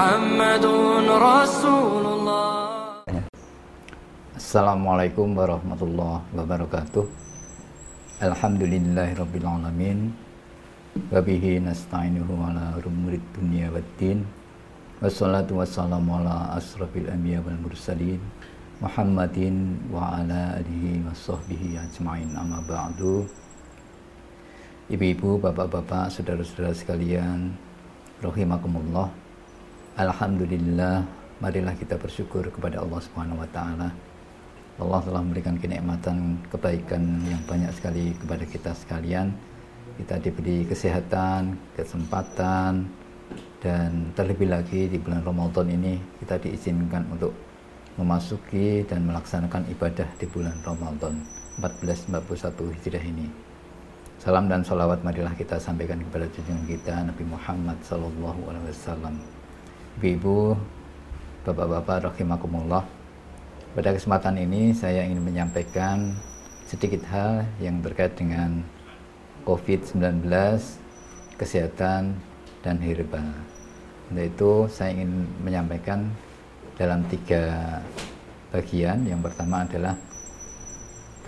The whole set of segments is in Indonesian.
Muhammadun Rasulullah. Assalamualaikum warahmatullahi wabarakatuh. Alhamdulillahirrabbilalamin Wabihi nasta'inuhu ala rumurid dunia wad-din Wassalatu wassalamu ala asrafil anbiya wal mursalin. Muhammadin wa ala alihi wa sahbihi ajma'in. Amma ba'du. Ibu-ibu, bapak-bapak, saudara-saudara sekalian, rahimakumullah. Alhamdulillah Marilah kita bersyukur kepada Allah Subhanahu wa taala Allah telah memberikan kenikmatan kebaikan yang banyak sekali kepada kita sekalian. Kita diberi kesehatan, kesempatan, dan terlebih lagi di bulan Ramadan ini kita diizinkan untuk memasuki dan melaksanakan ibadah di bulan Ramadan 1441 Hijriah ini. Salam dan salawat marilah kita sampaikan kepada junjungan kita Nabi Muhammad Sallallahu Alaihi Wasallam. Ibu-ibu, bapak-bapak, rahimakumullah. Pada kesempatan ini saya ingin menyampaikan sedikit hal yang terkait dengan COVID-19, kesehatan, dan herbal. Untuk itu saya ingin menyampaikan dalam tiga bagian. Yang pertama adalah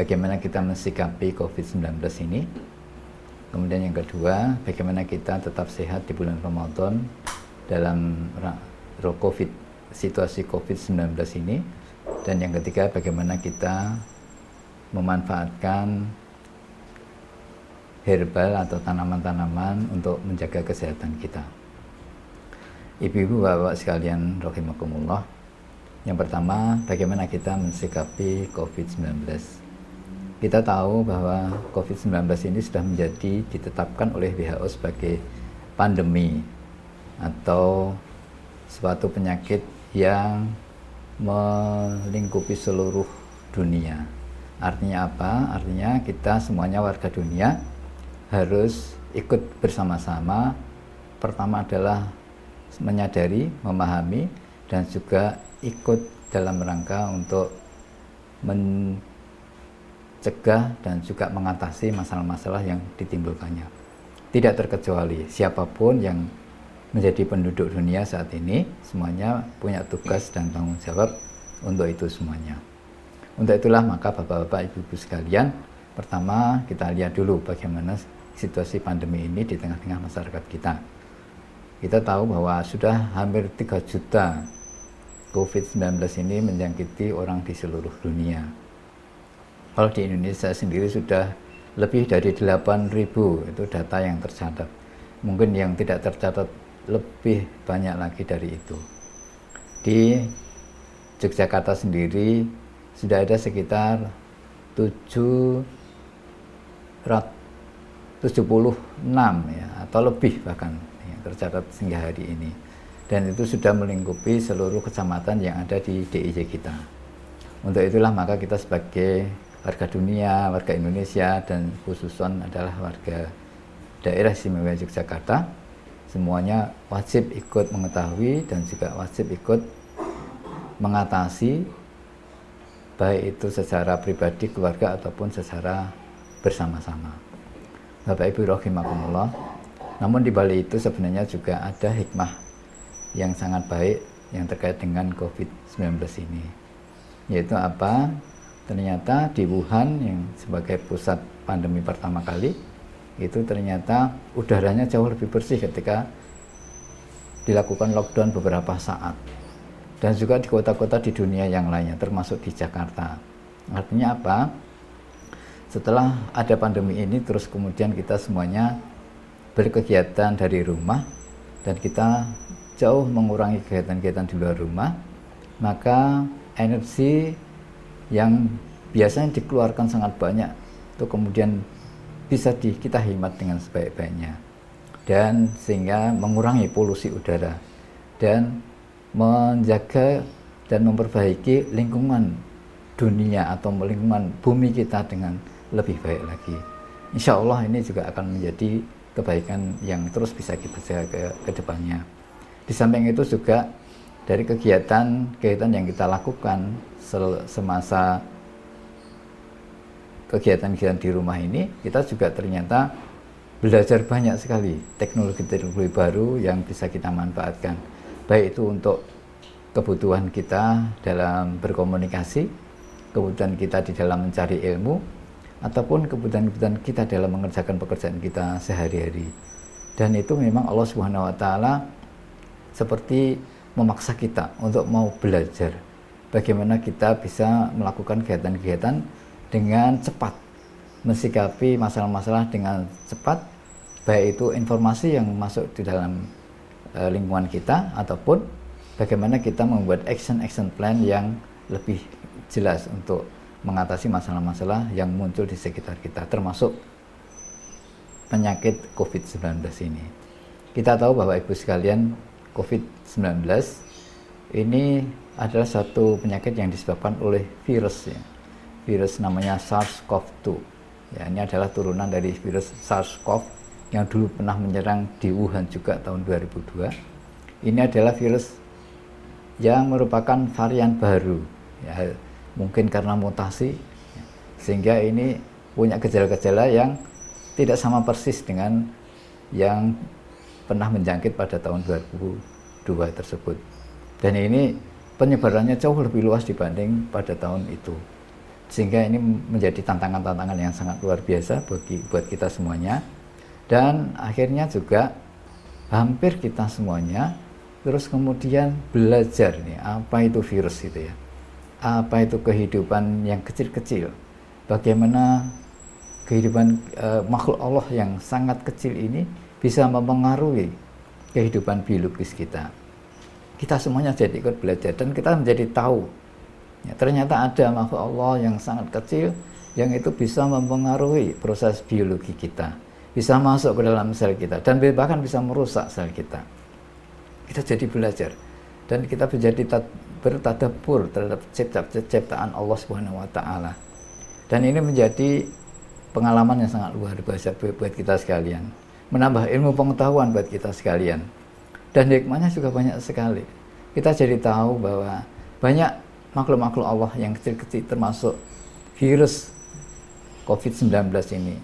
bagaimana kita mensikapi COVID-19 ini. Kemudian yang kedua, bagaimana kita tetap sehat di bulan Ramadan dalam COVID, situasi COVID-19 ini dan yang ketiga, bagaimana kita memanfaatkan herbal atau tanaman-tanaman untuk menjaga kesehatan kita. Ibu-ibu, bapak sekalian, rahimakumullah. Yang pertama, bagaimana kita mensikapi COVID-19. Kita tahu bahwa COVID-19 ini sudah menjadi ditetapkan oleh WHO sebagai pandemi atau suatu penyakit yang melingkupi seluruh dunia. Artinya apa? Artinya kita semuanya warga dunia harus ikut bersama-sama. Pertama adalah menyadari, memahami, dan juga ikut dalam rangka untuk mencegah dan juga mengatasi masalah-masalah yang ditimbulkannya. Tidak terkecuali siapa pun yang menjadi penduduk dunia saat ini semuanya punya tugas dan tanggung jawab untuk itu semuanya. Untuk itulah maka Bapak-bapak Ibu-ibu sekalian, pertama kita lihat dulu bagaimana situasi pandemi ini di tengah-tengah masyarakat kita. Kita tahu bahwa sudah hampir 3 juta COVID-19 ini menjangkiti orang di seluruh dunia. Kalau di Indonesia sendiri sudah lebih dari 8.000 itu data yang tercatat. Mungkin yang tidak tercatat lebih banyak lagi dari itu. Di Yogyakarta sendiri sudah ada sekitar 7 76 ya atau lebih bahkan ya, tercatat hingga hari ini dan itu sudah melingkupi seluruh kecamatan yang ada di DIY kita. Untuk itulah maka kita sebagai warga dunia, warga Indonesia dan khususon adalah warga daerah istimewa Yogyakarta semuanya wajib ikut mengetahui dan juga wajib ikut mengatasi baik itu secara pribadi keluarga ataupun secara bersama-sama. Bapak Ibu rahimakumullah. Namun di balik itu sebenarnya juga ada hikmah yang sangat baik yang terkait dengan COVID-19 ini. Yaitu apa? Ternyata di Wuhan yang sebagai pusat pandemi pertama kali itu ternyata udaranya jauh lebih bersih ketika dilakukan lockdown beberapa saat. Dan juga di kota-kota di dunia yang lainnya termasuk di Jakarta. Artinya apa? Setelah ada pandemi ini terus kemudian kita semuanya berkegiatan dari rumah dan kita jauh mengurangi kegiatan-kegiatan di luar rumah maka energi yang biasanya dikeluarkan sangat banyak itu kemudian bisa di, kita hemat dengan sebaik-baiknya dan sehingga mengurangi polusi udara dan menjaga dan memperbaiki lingkungan dunia atau lingkungan bumi kita dengan lebih baik lagi. Insya Allah ini juga akan menjadi kebaikan yang terus bisa kita jaga ke, ke depannya. Di samping itu juga dari kegiatan-kegiatan yang kita lakukan semasa kegiatan-kegiatan di rumah ini kita juga ternyata belajar banyak sekali teknologi-teknologi baru yang bisa kita manfaatkan baik itu untuk kebutuhan kita dalam berkomunikasi, kebutuhan kita di dalam mencari ilmu, ataupun kebutuhan-kebutuhan kita dalam mengerjakan pekerjaan kita sehari-hari. Dan itu memang Allah Subhanahu wa taala seperti memaksa kita untuk mau belajar bagaimana kita bisa melakukan kegiatan-kegiatan dengan cepat mensikapi masalah-masalah dengan cepat baik itu informasi yang masuk di dalam e, lingkungan kita ataupun bagaimana kita membuat action-action plan yang lebih jelas untuk mengatasi masalah-masalah yang muncul di sekitar kita termasuk penyakit COVID-19 ini. Kita tahu bahwa Ibu sekalian COVID-19 ini adalah satu penyakit yang disebabkan oleh virus ya. Virus namanya SARS-CoV-2. Ya, ini adalah turunan dari virus SARS-CoV yang dulu pernah menyerang di Wuhan juga tahun 2002. Ini adalah virus yang merupakan varian baru. Ya, mungkin karena mutasi sehingga ini punya gejala-gejala yang tidak sama persis dengan yang pernah menjangkit pada tahun 2002 tersebut. Dan ini penyebarannya jauh lebih luas dibanding pada tahun itu. Sehingga ini menjadi tantangan-tantangan yang sangat luar biasa bagi buat kita semuanya. Dan akhirnya juga hampir kita semuanya terus kemudian belajar nih apa itu virus itu ya. Apa itu kehidupan yang kecil-kecil. Bagaimana kehidupan e, makhluk Allah yang sangat kecil ini bisa mempengaruhi kehidupan biologis kita. Kita semuanya jadi ikut belajar dan kita menjadi tahu. Ya, ternyata ada makhluk Allah yang sangat kecil yang itu bisa mempengaruhi proses biologi kita, bisa masuk ke dalam sel kita dan bahkan bisa merusak sel kita. Kita jadi belajar dan kita menjadi bertadabur terhadap ciptaan Allah Subhanahu wa taala. Dan ini menjadi pengalaman yang sangat luar biasa buat kita sekalian. Menambah ilmu pengetahuan buat kita sekalian. Dan hikmahnya juga banyak sekali. Kita jadi tahu bahwa banyak makhluk-makhluk Allah yang kecil-kecil termasuk virus COVID-19 ini.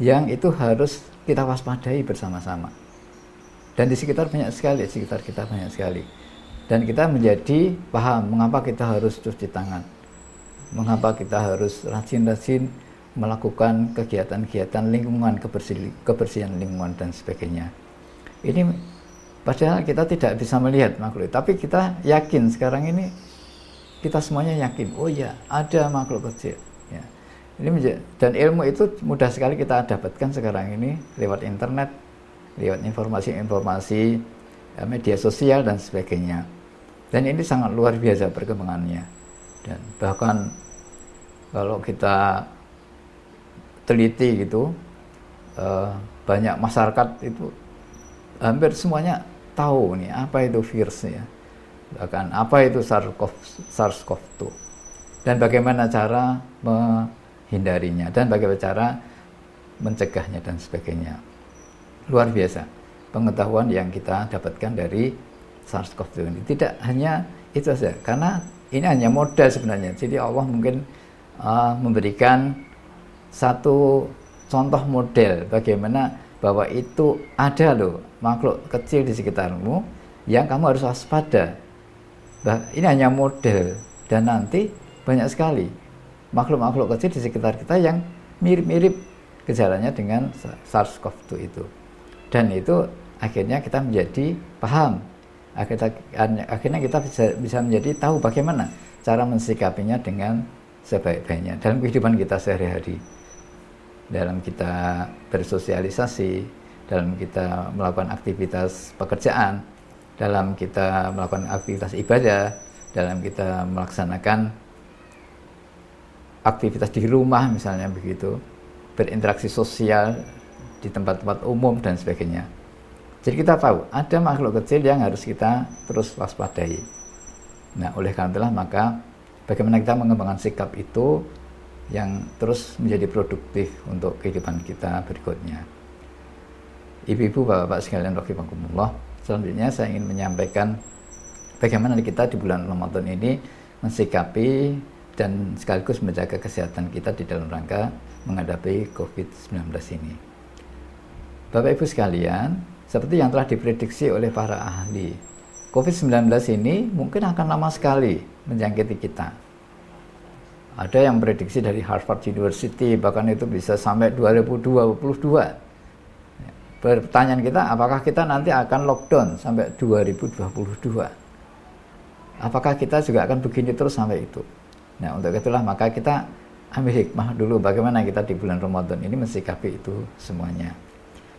Yang itu harus kita waspadai bersama-sama. Dan di sekitar banyak sekali, di sekitar kita banyak sekali. Dan kita menjadi paham mengapa kita harus cuci tangan. Mengapa kita harus rajin-rajin melakukan kegiatan-kegiatan lingkungan, kebersihan, lingkungan dan sebagainya. Ini padahal kita tidak bisa melihat makhluk, tapi kita yakin sekarang ini kita semuanya yakin, oh ya ada makhluk kecil. Ya. Ini dan ilmu itu mudah sekali kita dapatkan sekarang ini lewat internet, lewat informasi-informasi ya, media sosial dan sebagainya. Dan ini sangat luar biasa perkembangannya. Dan bahkan kalau kita teliti gitu uh, banyak masyarakat itu hampir semuanya tahu nih apa itu virusnya bahkan apa itu SARS-CoV-2 dan bagaimana cara menghindarinya? Dan bagaimana cara mencegahnya dan sebagainya? Luar biasa. Pengetahuan yang kita dapatkan dari SARS-CoV-2 ini. Tidak hanya itu saja. Karena ini hanya modal sebenarnya. Jadi Allah mungkin uh, memberikan satu contoh model bagaimana bahwa itu ada loh makhluk kecil di sekitarmu yang kamu harus waspada. Bah, ini hanya model dan nanti banyak sekali makhluk-makhluk kecil di sekitar kita yang mirip-mirip gejalanya dengan SARS-CoV-2 itu. Dan itu akhirnya kita menjadi paham. Akhirnya, kita bisa, bisa menjadi tahu bagaimana cara mensikapinya dengan sebaik-baiknya dalam kehidupan kita sehari-hari dalam kita bersosialisasi, dalam kita melakukan aktivitas pekerjaan, dalam kita melakukan aktivitas ibadah, dalam kita melaksanakan aktivitas di rumah misalnya begitu, berinteraksi sosial di tempat-tempat umum dan sebagainya. Jadi kita tahu ada makhluk kecil yang harus kita terus waspadai. Nah, oleh karena itulah maka bagaimana kita mengembangkan sikap itu yang terus menjadi produktif untuk kehidupan kita berikutnya. Ibu-ibu, bapak-bapak sekalian rahimahumullah, selanjutnya saya ingin menyampaikan bagaimana kita di bulan Ramadan ini mensikapi dan sekaligus menjaga kesehatan kita di dalam rangka menghadapi COVID-19 ini. Bapak Ibu sekalian, seperti yang telah diprediksi oleh para ahli COVID-19 ini mungkin akan lama sekali menjangkiti kita. Ada yang prediksi dari Harvard University bahkan itu bisa sampai 2022. Pertanyaan kita, apakah kita nanti akan lockdown sampai 2022? Apakah kita juga akan begini terus sampai itu? Nah, untuk itulah maka kita ambil hikmah dulu bagaimana kita di bulan Ramadan ini mensikapi itu semuanya.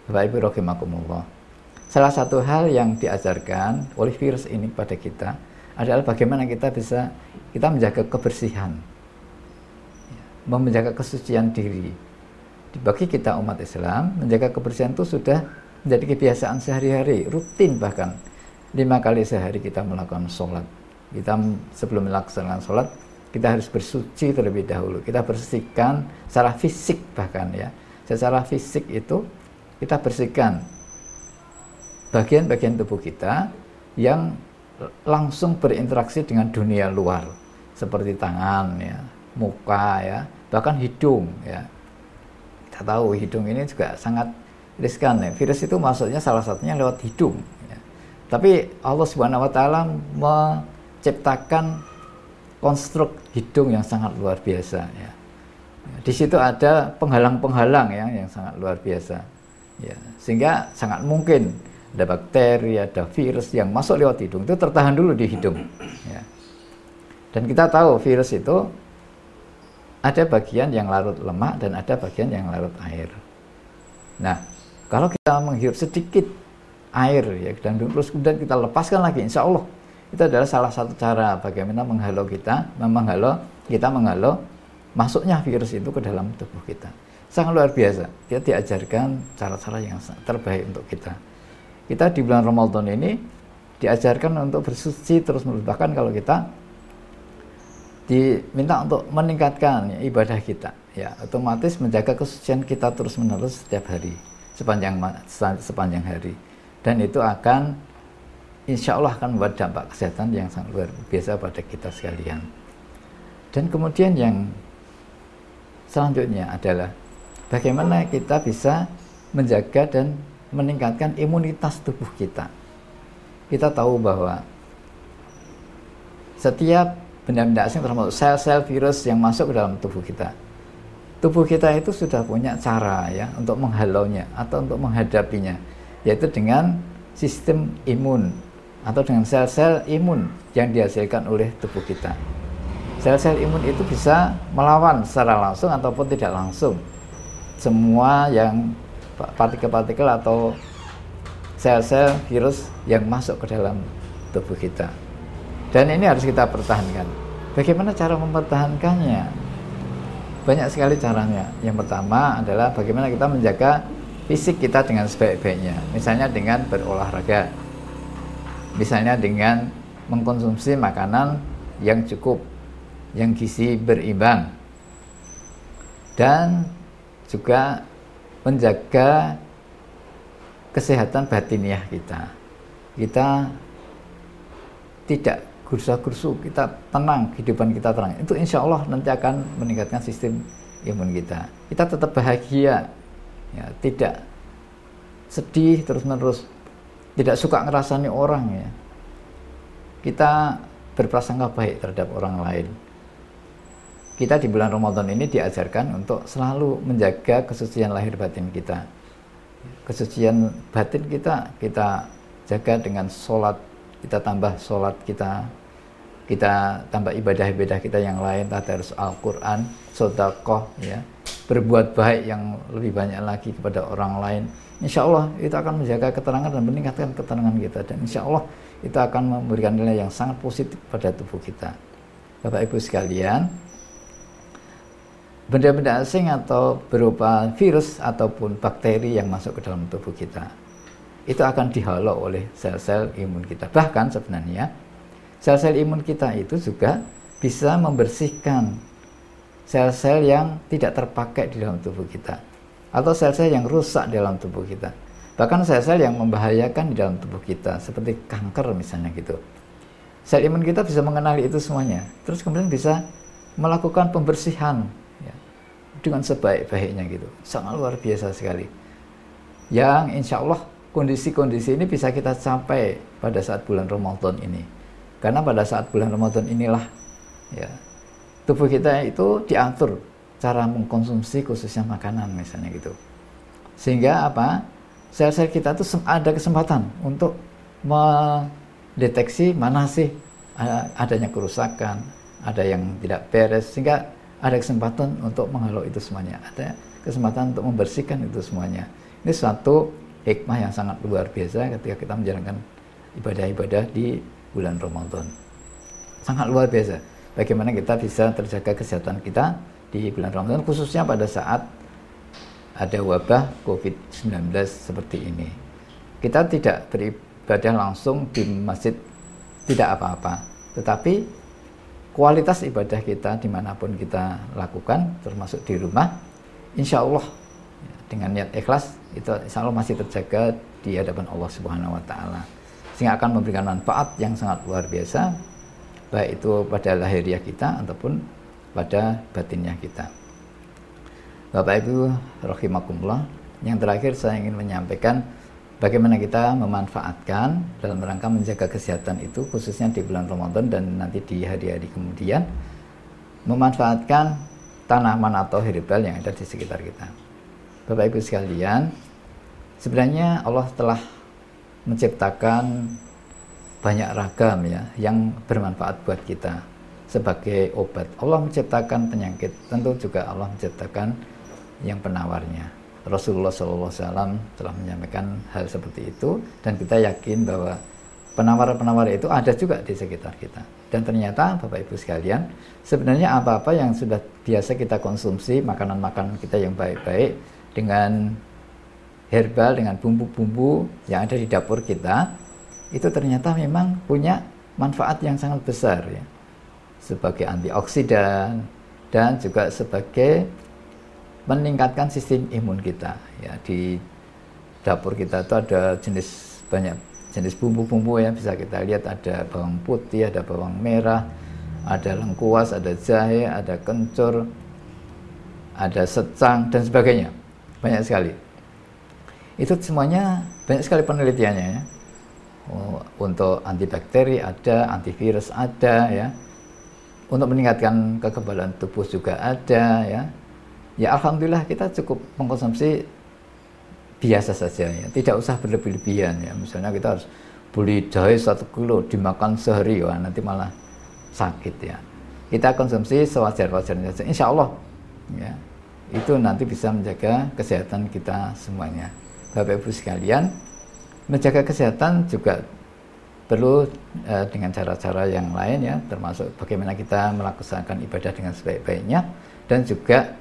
Bapak Ibu rahimakumullah. Salah satu hal yang diajarkan oleh virus ini pada kita adalah bagaimana kita bisa kita menjaga kebersihan, menjaga kesucian diri. Bagi kita umat Islam, menjaga kebersihan itu sudah menjadi kebiasaan sehari-hari, rutin bahkan. Lima kali sehari kita melakukan sholat. Kita sebelum melaksanakan sholat, kita harus bersuci terlebih dahulu. Kita bersihkan secara fisik bahkan ya. Secara fisik itu kita bersihkan bagian-bagian tubuh kita yang langsung berinteraksi dengan dunia luar seperti tangan ya, muka ya, bahkan hidung ya. Kita tahu hidung ini juga sangat riskan ya. Virus itu masuknya salah satunya lewat hidung. Ya. Tapi Allah Subhanahu Wa Taala menciptakan konstruk hidung yang sangat luar biasa ya. Di situ ada penghalang-penghalang ya yang sangat luar biasa. Ya, sehingga sangat mungkin ada bakteri, ada virus yang masuk lewat hidung itu tertahan dulu di hidung. Ya. Dan kita tahu virus itu ada bagian yang larut lemak dan ada bagian yang larut air. Nah, kalau kita menghirup sedikit air ya dan terus kemudian kita lepaskan lagi, insya Allah itu adalah salah satu cara bagaimana menghalau kita, menghalau kita menghalau masuknya virus itu ke dalam tubuh kita. Sangat luar biasa. Kita diajarkan cara-cara yang terbaik untuk kita. Kita di bulan Ramadan ini diajarkan untuk bersuci terus menerus. Bahkan kalau kita diminta untuk meningkatkan ibadah kita, ya otomatis menjaga kesucian kita terus menerus setiap hari sepanjang sepanjang hari. Dan itu akan insya Allah akan membuat dampak kesehatan yang sangat luar biasa pada kita sekalian. Dan kemudian yang selanjutnya adalah bagaimana kita bisa menjaga dan meningkatkan imunitas tubuh kita. Kita tahu bahwa setiap benda-benda asing termasuk sel-sel virus yang masuk ke dalam tubuh kita. Tubuh kita itu sudah punya cara ya untuk menghalaunya atau untuk menghadapinya, yaitu dengan sistem imun atau dengan sel-sel imun yang dihasilkan oleh tubuh kita. Sel-sel imun itu bisa melawan secara langsung ataupun tidak langsung semua yang partikel-partikel atau sel-sel virus yang masuk ke dalam tubuh kita. Dan ini harus kita pertahankan. Bagaimana cara mempertahankannya? Banyak sekali caranya. Yang pertama adalah bagaimana kita menjaga fisik kita dengan sebaik-baiknya. Misalnya dengan berolahraga misalnya dengan mengkonsumsi makanan yang cukup, yang gizi berimbang, dan juga menjaga kesehatan batiniah kita. Kita tidak gursa-gursu, kita tenang, kehidupan kita tenang. Itu insya Allah nanti akan meningkatkan sistem imun kita. Kita tetap bahagia, ya, tidak sedih terus-menerus, tidak suka ngerasani orang ya kita berprasangka baik terhadap orang lain kita di bulan Ramadan ini diajarkan untuk selalu menjaga kesucian lahir batin kita kesucian batin kita kita jaga dengan sholat kita tambah sholat kita kita tambah ibadah-ibadah kita yang lain tadarus Al-Quran sodakoh ya. Berbuat baik yang lebih banyak lagi kepada orang lain. Insya Allah itu akan menjaga keterangan dan meningkatkan keterangan kita. Dan insya Allah itu akan memberikan nilai yang sangat positif pada tubuh kita. Bapak Ibu sekalian benda-benda asing atau berupa virus ataupun bakteri yang masuk ke dalam tubuh kita itu akan dihalau oleh sel-sel imun kita. Bahkan sebenarnya sel-sel imun kita itu juga bisa membersihkan sel-sel yang tidak terpakai di dalam tubuh kita atau sel-sel yang rusak di dalam tubuh kita. Bahkan sel-sel yang membahayakan di dalam tubuh kita seperti kanker misalnya gitu. Sel imun kita bisa mengenali itu semuanya terus kemudian bisa melakukan pembersihan ya, dengan sebaik-baiknya gitu. Sangat luar biasa sekali. Yang insya Allah kondisi-kondisi ini bisa kita capai pada saat bulan Ramadan ini. Karena pada saat bulan Ramadan inilah ya tubuh kita itu diatur cara mengkonsumsi khususnya makanan misalnya gitu. Sehingga apa? Sel-sel kita tuh ada kesempatan untuk mendeteksi mana sih adanya kerusakan, ada yang tidak beres sehingga ada kesempatan untuk menghalau itu semuanya. Ada kesempatan untuk membersihkan itu semuanya. Ini suatu hikmah yang sangat luar biasa ketika kita menjalankan ibadah-ibadah di bulan Ramadan. Sangat luar biasa. Bagaimana kita bisa terjaga kesehatan kita di bulan Ramadan khususnya pada saat ada wabah COVID-19 seperti ini. Kita tidak beribadah langsung di masjid tidak apa-apa, tetapi kualitas ibadah kita di mana pun kita lakukan, termasuk di rumah, insya Allah dengan niat ikhlas itu insya Allah masih terjaga di hadapan Allah Subhanahu Wa Taala sehingga akan memberikan manfaat yang sangat luar biasa baik itu pada lahiriah kita ataupun pada batinnya kita. Bapak Ibu rahimakumullah, yang terakhir saya ingin menyampaikan bagaimana kita memanfaatkan dalam rangka menjaga kesehatan itu khususnya di bulan Ramadan dan nanti di hari-hari kemudian memanfaatkan tanaman atau herbal yang ada di sekitar kita. Bapak Ibu sekalian, sebenarnya Allah telah menciptakan banyak ragam ya yang bermanfaat buat kita sebagai obat. Allah menciptakan penyakit, tentu juga Allah menciptakan yang penawarnya. Rasulullah SAW telah menyampaikan hal seperti itu dan kita yakin bahwa penawar-penawar itu ada juga di sekitar kita. Dan ternyata Bapak Ibu sekalian, sebenarnya apa-apa yang sudah biasa kita konsumsi, makanan-makanan kita yang baik-baik dengan herbal dengan bumbu-bumbu yang ada di dapur kita itu ternyata memang punya manfaat yang sangat besar ya. Sebagai antioksidan dan juga sebagai meningkatkan sistem imun kita ya. Di dapur kita itu ada jenis banyak jenis bumbu-bumbu ya. Bisa kita lihat ada bawang putih ada bawang merah ada lengkuas ada jahe ada kencur ada secang dan sebagainya banyak sekali itu semuanya banyak sekali penelitiannya ya. Oh, untuk antibakteri ada, antivirus ada ya. Untuk meningkatkan kekebalan tubuh juga ada ya. Ya alhamdulillah kita cukup mengkonsumsi biasa saja ya, tidak usah berlebih-lebihan ya. Misalnya kita harus beli jahe satu kilo dimakan sehari wah nanti malah sakit ya. Kita konsumsi sewajar-wajarnya saja. Insya Allah ya itu nanti bisa menjaga kesehatan kita semuanya. Bapak Ibu sekalian, menjaga kesehatan juga perlu uh, dengan cara-cara yang lain ya, termasuk bagaimana kita melaksanakan ibadah dengan sebaik-baiknya dan juga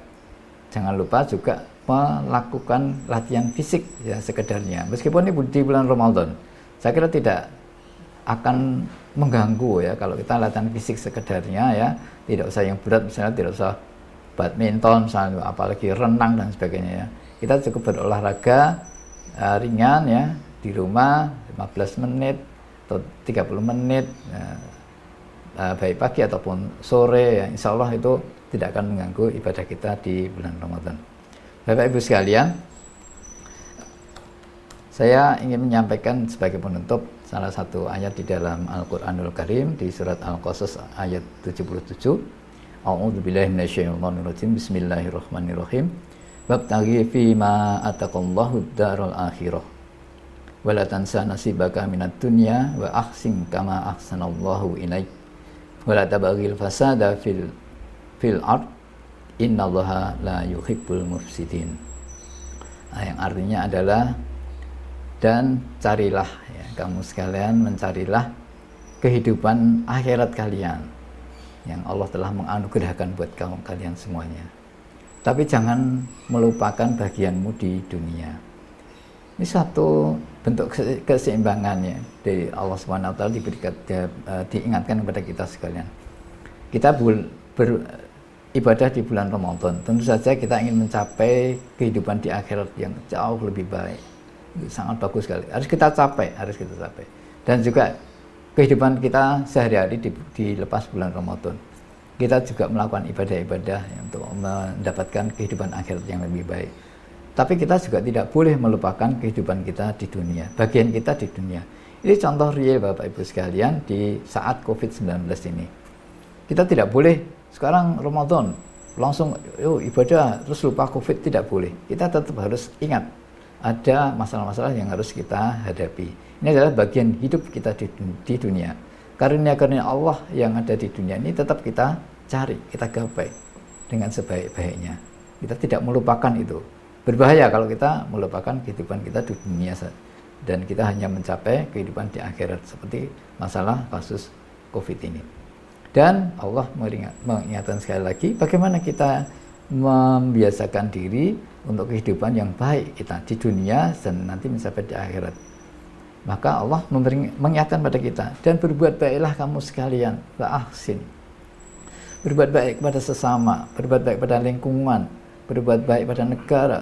jangan lupa juga melakukan latihan fisik ya sekedarnya. Meskipun ini di bulan Ramadan, saya kira tidak akan mengganggu ya kalau kita latihan fisik sekedarnya ya, tidak usah yang berat misalnya tidak usah badminton misalnya apalagi renang dan sebagainya ya. Kita cukup berolahraga uh, ringan ya di rumah 15 menit atau 30 menit uh, uh, baik pagi ataupun sore ya insya Allah itu tidak akan mengganggu ibadah kita di bulan Ramadan. Bapak Ibu sekalian, saya ingin menyampaikan sebagai penutup salah satu ayat di dalam Al-Qur'anul Karim di surat Al-Qasas ayat 77. A'udzu billahi minasyaitonir rajim. Bismillahirrahmanirrahim. Wabtaghi fi ma ataqallahu darul akhirah. Wala tansa nasibaka minat dunya wa ahsin kama ahsanallahu ilaik wala tabaghil fasada fil fil ard. Innallaha la yuhibbul mufsidin. Nah, yang artinya adalah dan carilah ya, kamu sekalian mencarilah kehidupan akhirat kalian yang Allah telah menganugerahkan buat kamu kalian semuanya tapi jangan melupakan bagianmu di dunia. Ini satu bentuk keseimbangannya dari Allah taala diberikan di, uh, diingatkan kepada kita sekalian. Kita beribadah di bulan Ramadan. Tentu saja kita ingin mencapai kehidupan di akhirat yang jauh lebih baik. Sangat bagus sekali. Harus kita capai, harus kita capai. Dan juga kehidupan kita sehari-hari di, lepas bulan Ramadan kita juga melakukan ibadah-ibadah untuk mendapatkan kehidupan akhirat yang lebih baik. Tapi kita juga tidak boleh melupakan kehidupan kita di dunia, bagian kita di dunia. Ini contoh real Bapak Ibu sekalian di saat COVID-19 ini. Kita tidak boleh sekarang Ramadan langsung yuk ibadah terus lupa COVID tidak boleh. Kita tetap harus ingat ada masalah-masalah yang harus kita hadapi. Ini adalah bagian hidup kita di, di dunia. Karunia-karunia Allah yang ada di dunia ini tetap kita cari, kita gapai dengan sebaik-baiknya. Kita tidak melupakan itu berbahaya kalau kita melupakan kehidupan kita di dunia dan kita hanya mencapai kehidupan di akhirat seperti masalah kasus COVID ini. Dan Allah mengingatkan sekali lagi bagaimana kita membiasakan diri untuk kehidupan yang baik kita di dunia dan nanti mencapai di akhirat. Maka Allah mengingatkan pada kita dan berbuat baiklah kamu sekalian, ahsin. Berbuat baik kepada sesama, berbuat baik pada lingkungan, berbuat baik pada negara.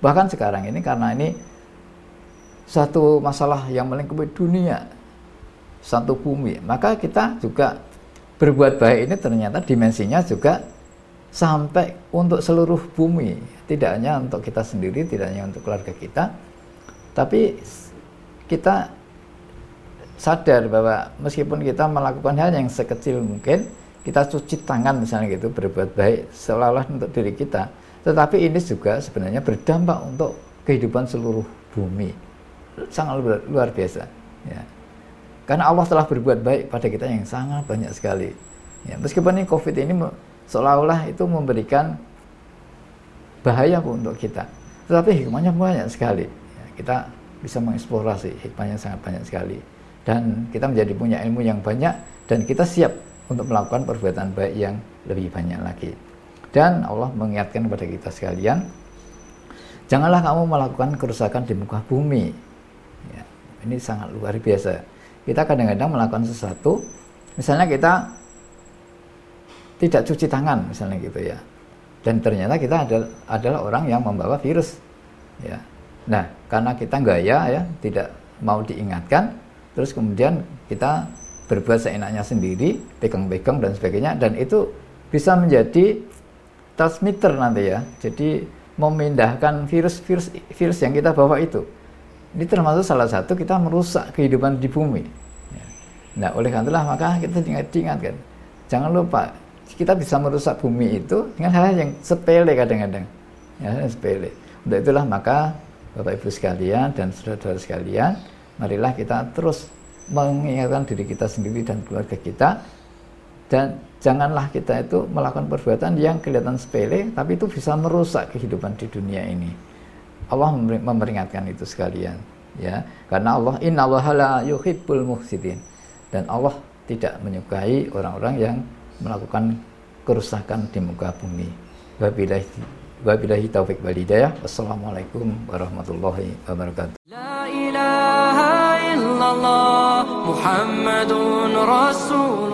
Bahkan sekarang ini karena ini satu masalah yang melingkupi dunia, satu bumi, maka kita juga berbuat baik ini ternyata dimensinya juga sampai untuk seluruh bumi, tidak hanya untuk kita sendiri, tidak hanya untuk keluarga kita, tapi kita sadar bahwa meskipun kita melakukan hal yang sekecil mungkin, kita cuci tangan misalnya gitu berbuat baik seolah-olah untuk diri kita tetapi ini juga sebenarnya berdampak untuk kehidupan seluruh bumi. Sangat luar, biasa. Ya. Karena Allah telah berbuat baik pada kita yang sangat banyak sekali. Ya, meskipun ini COVID ini seolah-olah itu memberikan bahaya untuk kita. Tetapi hikmahnya banyak sekali. Ya, kita bisa mengeksplorasi hikmahnya sangat banyak sekali. Dan kita menjadi punya ilmu yang banyak dan kita siap untuk melakukan perbuatan baik yang lebih banyak lagi. Dan Allah mengingatkan kepada kita sekalian, janganlah kamu melakukan kerusakan di muka bumi. Ya, ini sangat luar biasa. Kita kadang-kadang melakukan sesuatu, misalnya kita tidak cuci tangan, misalnya gitu ya. Dan ternyata kita adalah, adalah orang yang membawa virus. Ya. Nah, karena kita gaya ya, tidak mau diingatkan, terus kemudian kita berbuat seenaknya sendiri, pegang-pegang dan sebagainya, dan itu bisa menjadi transmitter nanti ya. Jadi memindahkan virus-virus virus yang kita bawa itu. Ini termasuk salah satu kita merusak kehidupan di bumi. Ya. Nah, oleh karena itulah maka kita diingatkan. Jangan lupa kita bisa merusak bumi itu dengan hal-hal yang sepele kadang-kadang. Ya, sepele. Untuk itulah maka Bapak Ibu sekalian dan saudara-saudara sekalian, marilah kita terus mengingatkan diri kita sendiri dan keluarga kita. Dan janganlah kita itu melakukan perbuatan yang kelihatan sepele tapi itu bisa merusak kehidupan di dunia ini. Allah memperingatkan itu sekalian ya. Karena Allah Allah la yuhibbul muhsidin dan Allah tidak menyukai orang-orang yang melakukan kerusakan di muka bumi. Wabillahi wabillahi taufik wal hidayah. Wassalamualaikum warahmatullahi wabarakatuh. La ilaha illallah muhammadun rasulullah